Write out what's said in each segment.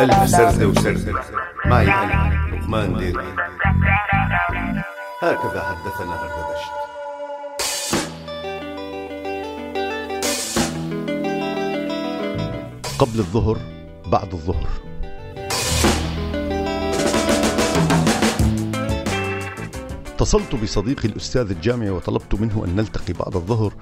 ألف سردة وسردة. معي أنا لقمان ديري هكذا حدثنا هردبشت قبل الظهر بعد الظهر. اتصلت بصديقي الأستاذ الجامعي وطلبت منه أن نلتقي بعد الظهر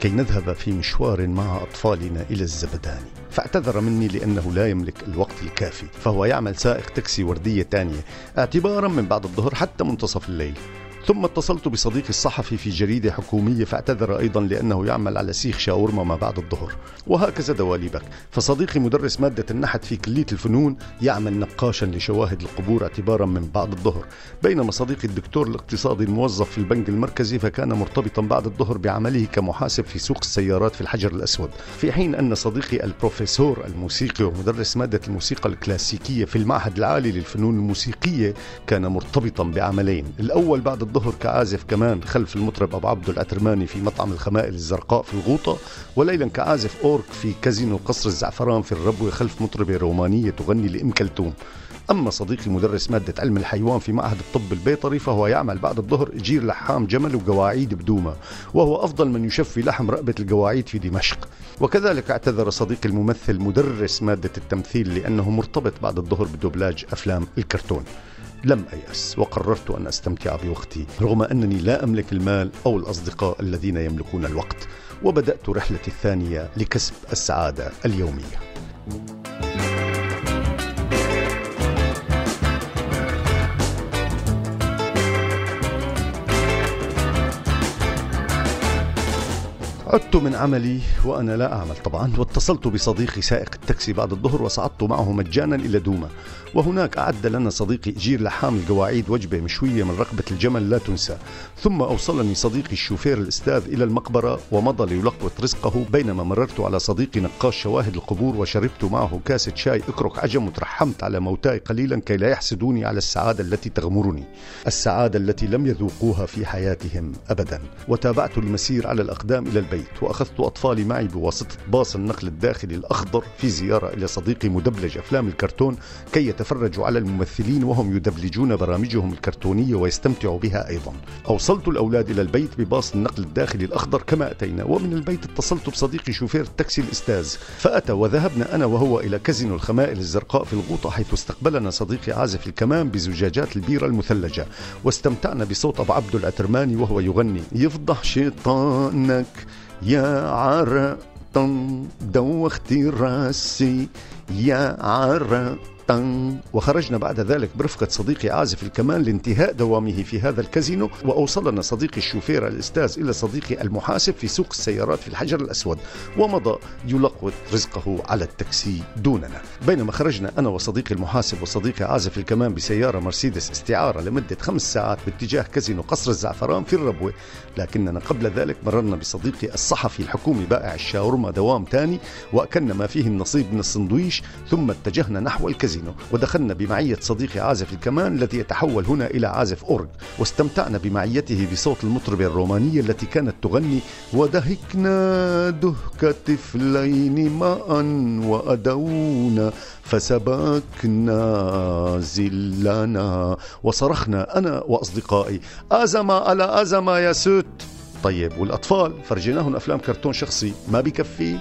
كي نذهب في مشوار مع أطفالنا إلى الزبداني فاعتذر مني لأنه لا يملك الوقت الكافي فهو يعمل سائق تاكسي وردية تانية اعتبارا من بعد الظهر حتى منتصف الليل. ثم اتصلت بصديقي الصحفي في جريدة حكومية فاعتذر أيضا لأنه يعمل على سيخ شاورما ما بعد الظهر وهكذا دواليبك. فصديقي مدرس مادة النحت في كلية الفنون يعمل نقاشا لشواهد القبور اعتبارا من بعد الظهر. بينما صديقي الدكتور الاقتصادي الموظف في البنك المركزي فكان مرتبطا بعد الظهر بعمله كمحاسب في سوق السيارات في الحجر الأسود. في حين أن صديقي البروفيسور الموسيقي ومدرس مادة الموسيقى الكلاسيكية في المعهد العالي للفنون الموسيقية كان مرتبطا بعملين. الأول بعد الظهر كعازف كمان خلف المطرب أبو عبد العترماني في مطعم الخمائل الزرقاء في الغوطة وليلا كعازف أورك في كازينو قصر الزعفران في الربوة خلف مطربة رومانية تغني لأم كلثوم. أما صديقي مدرس مادة علم الحيوان في معهد الطب البيطري فهو يعمل بعد الظهر أجير لحام جمل وقواعيد بدومة وهو أفضل من يشفي لحم رقبة القواعيد في دمشق. وكذلك اعتذر صديقي الممثل مدرس مادة التمثيل لأنه مرتبط بعد الظهر بدوبلاج أفلام الكرتون. لم أيأس وقررت أن أستمتع بوقتي رغم أنني لا أملك المال أو الأصدقاء الذين يملكون الوقت وبدأت رحلتي الثانية لكسب السعادة اليومية. عدت من عملي وأنا لا أعمل طبعا واتصلت بصديقي سائق التاكسي بعد الظهر وصعدت معه مجانا إلى دوما. وهناك أعد لنا صديقي إجير لحام القواعيد وجبة مشوية من رقبة الجمل لا تنسى. ثم أوصلني صديقي الشوفير الأستاذ إلى المقبرة ومضى ليلقط رزقه بينما مررت على صديقي نقاش شواهد القبور وشربت معه كاسة شاي أكرك عجم وترحمت على موتاي قليلا كي لا يحسدوني على السعادة التي تغمرني. السعادة التي لم يذوقوها في حياتهم أبدا. وتابعت المسير على الأقدام إلى البيت. وأخذت أطفالي معي بواسطة باص النقل الداخلي الأخضر في زيارة إلى صديقي مدبلج أفلام الكرتون كي يتفرجوا على الممثلين وهم يدبلجون برامجهم الكرتونية ويستمتعوا بها أيضا. أوصلت الأولاد إلى البيت بباص النقل الداخلي الأخضر كما أتينا ومن البيت اتصلت بصديقي شوفير التاكسي الأستاذ. فأتى وذهبنا أنا وهو إلى كازينو الخمائل الزرقاء في الغوطة حيث استقبلنا صديقي عازف الكمان بزجاجات البيرة المثلجة. واستمتعنا بصوت أبو عبد العترماني وهو يغني. يفضح شيطانك. يا عرق دوختي راسي يا عرق وخرجنا بعد ذلك برفقة صديقي عازف الكمان لانتهاء دوامه في هذا الكازينو وأوصلنا صديقي الشوفير الأستاذ إلى صديقي المحاسب في سوق السيارات في الحجر الأسود ومضى يلقط رزقه على التاكسي دوننا. بينما خرجنا أنا وصديقي المحاسب وصديقي عازف الكمان بسيارة مرسيدس استعارة لمدة خمس ساعات باتجاه كازينو قصر الزعفران في الربوة. لكننا قبل ذلك مررنا بصديقي الصحفي الحكومي بائع الشاورما دوام تاني وأكلنا ما فيه النصيب من السندويش ثم اتجهنا نحو الكازينو. الكازينو ودخلنا بمعية صديقي عازف الكمان الذي يتحول هنا إلى عازف أورج. واستمتعنا بمعيته بصوت المطربة الرومانية التي كانت تغني ودهكنا دهك طفلين معا وأدونا فسبكنا زلنا وصرخنا أنا وأصدقائي أزمة على أزمة يا ست طيب والأطفال فرجيناهم أفلام كرتون شخصي ما بكفي؟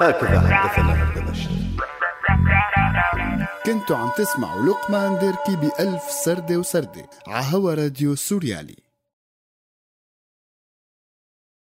هكذا حدثنا هردبشت كنتوا عم تسمعوا لقمان ديركي بألف سردة وسردة عهوا راديو سوريالي.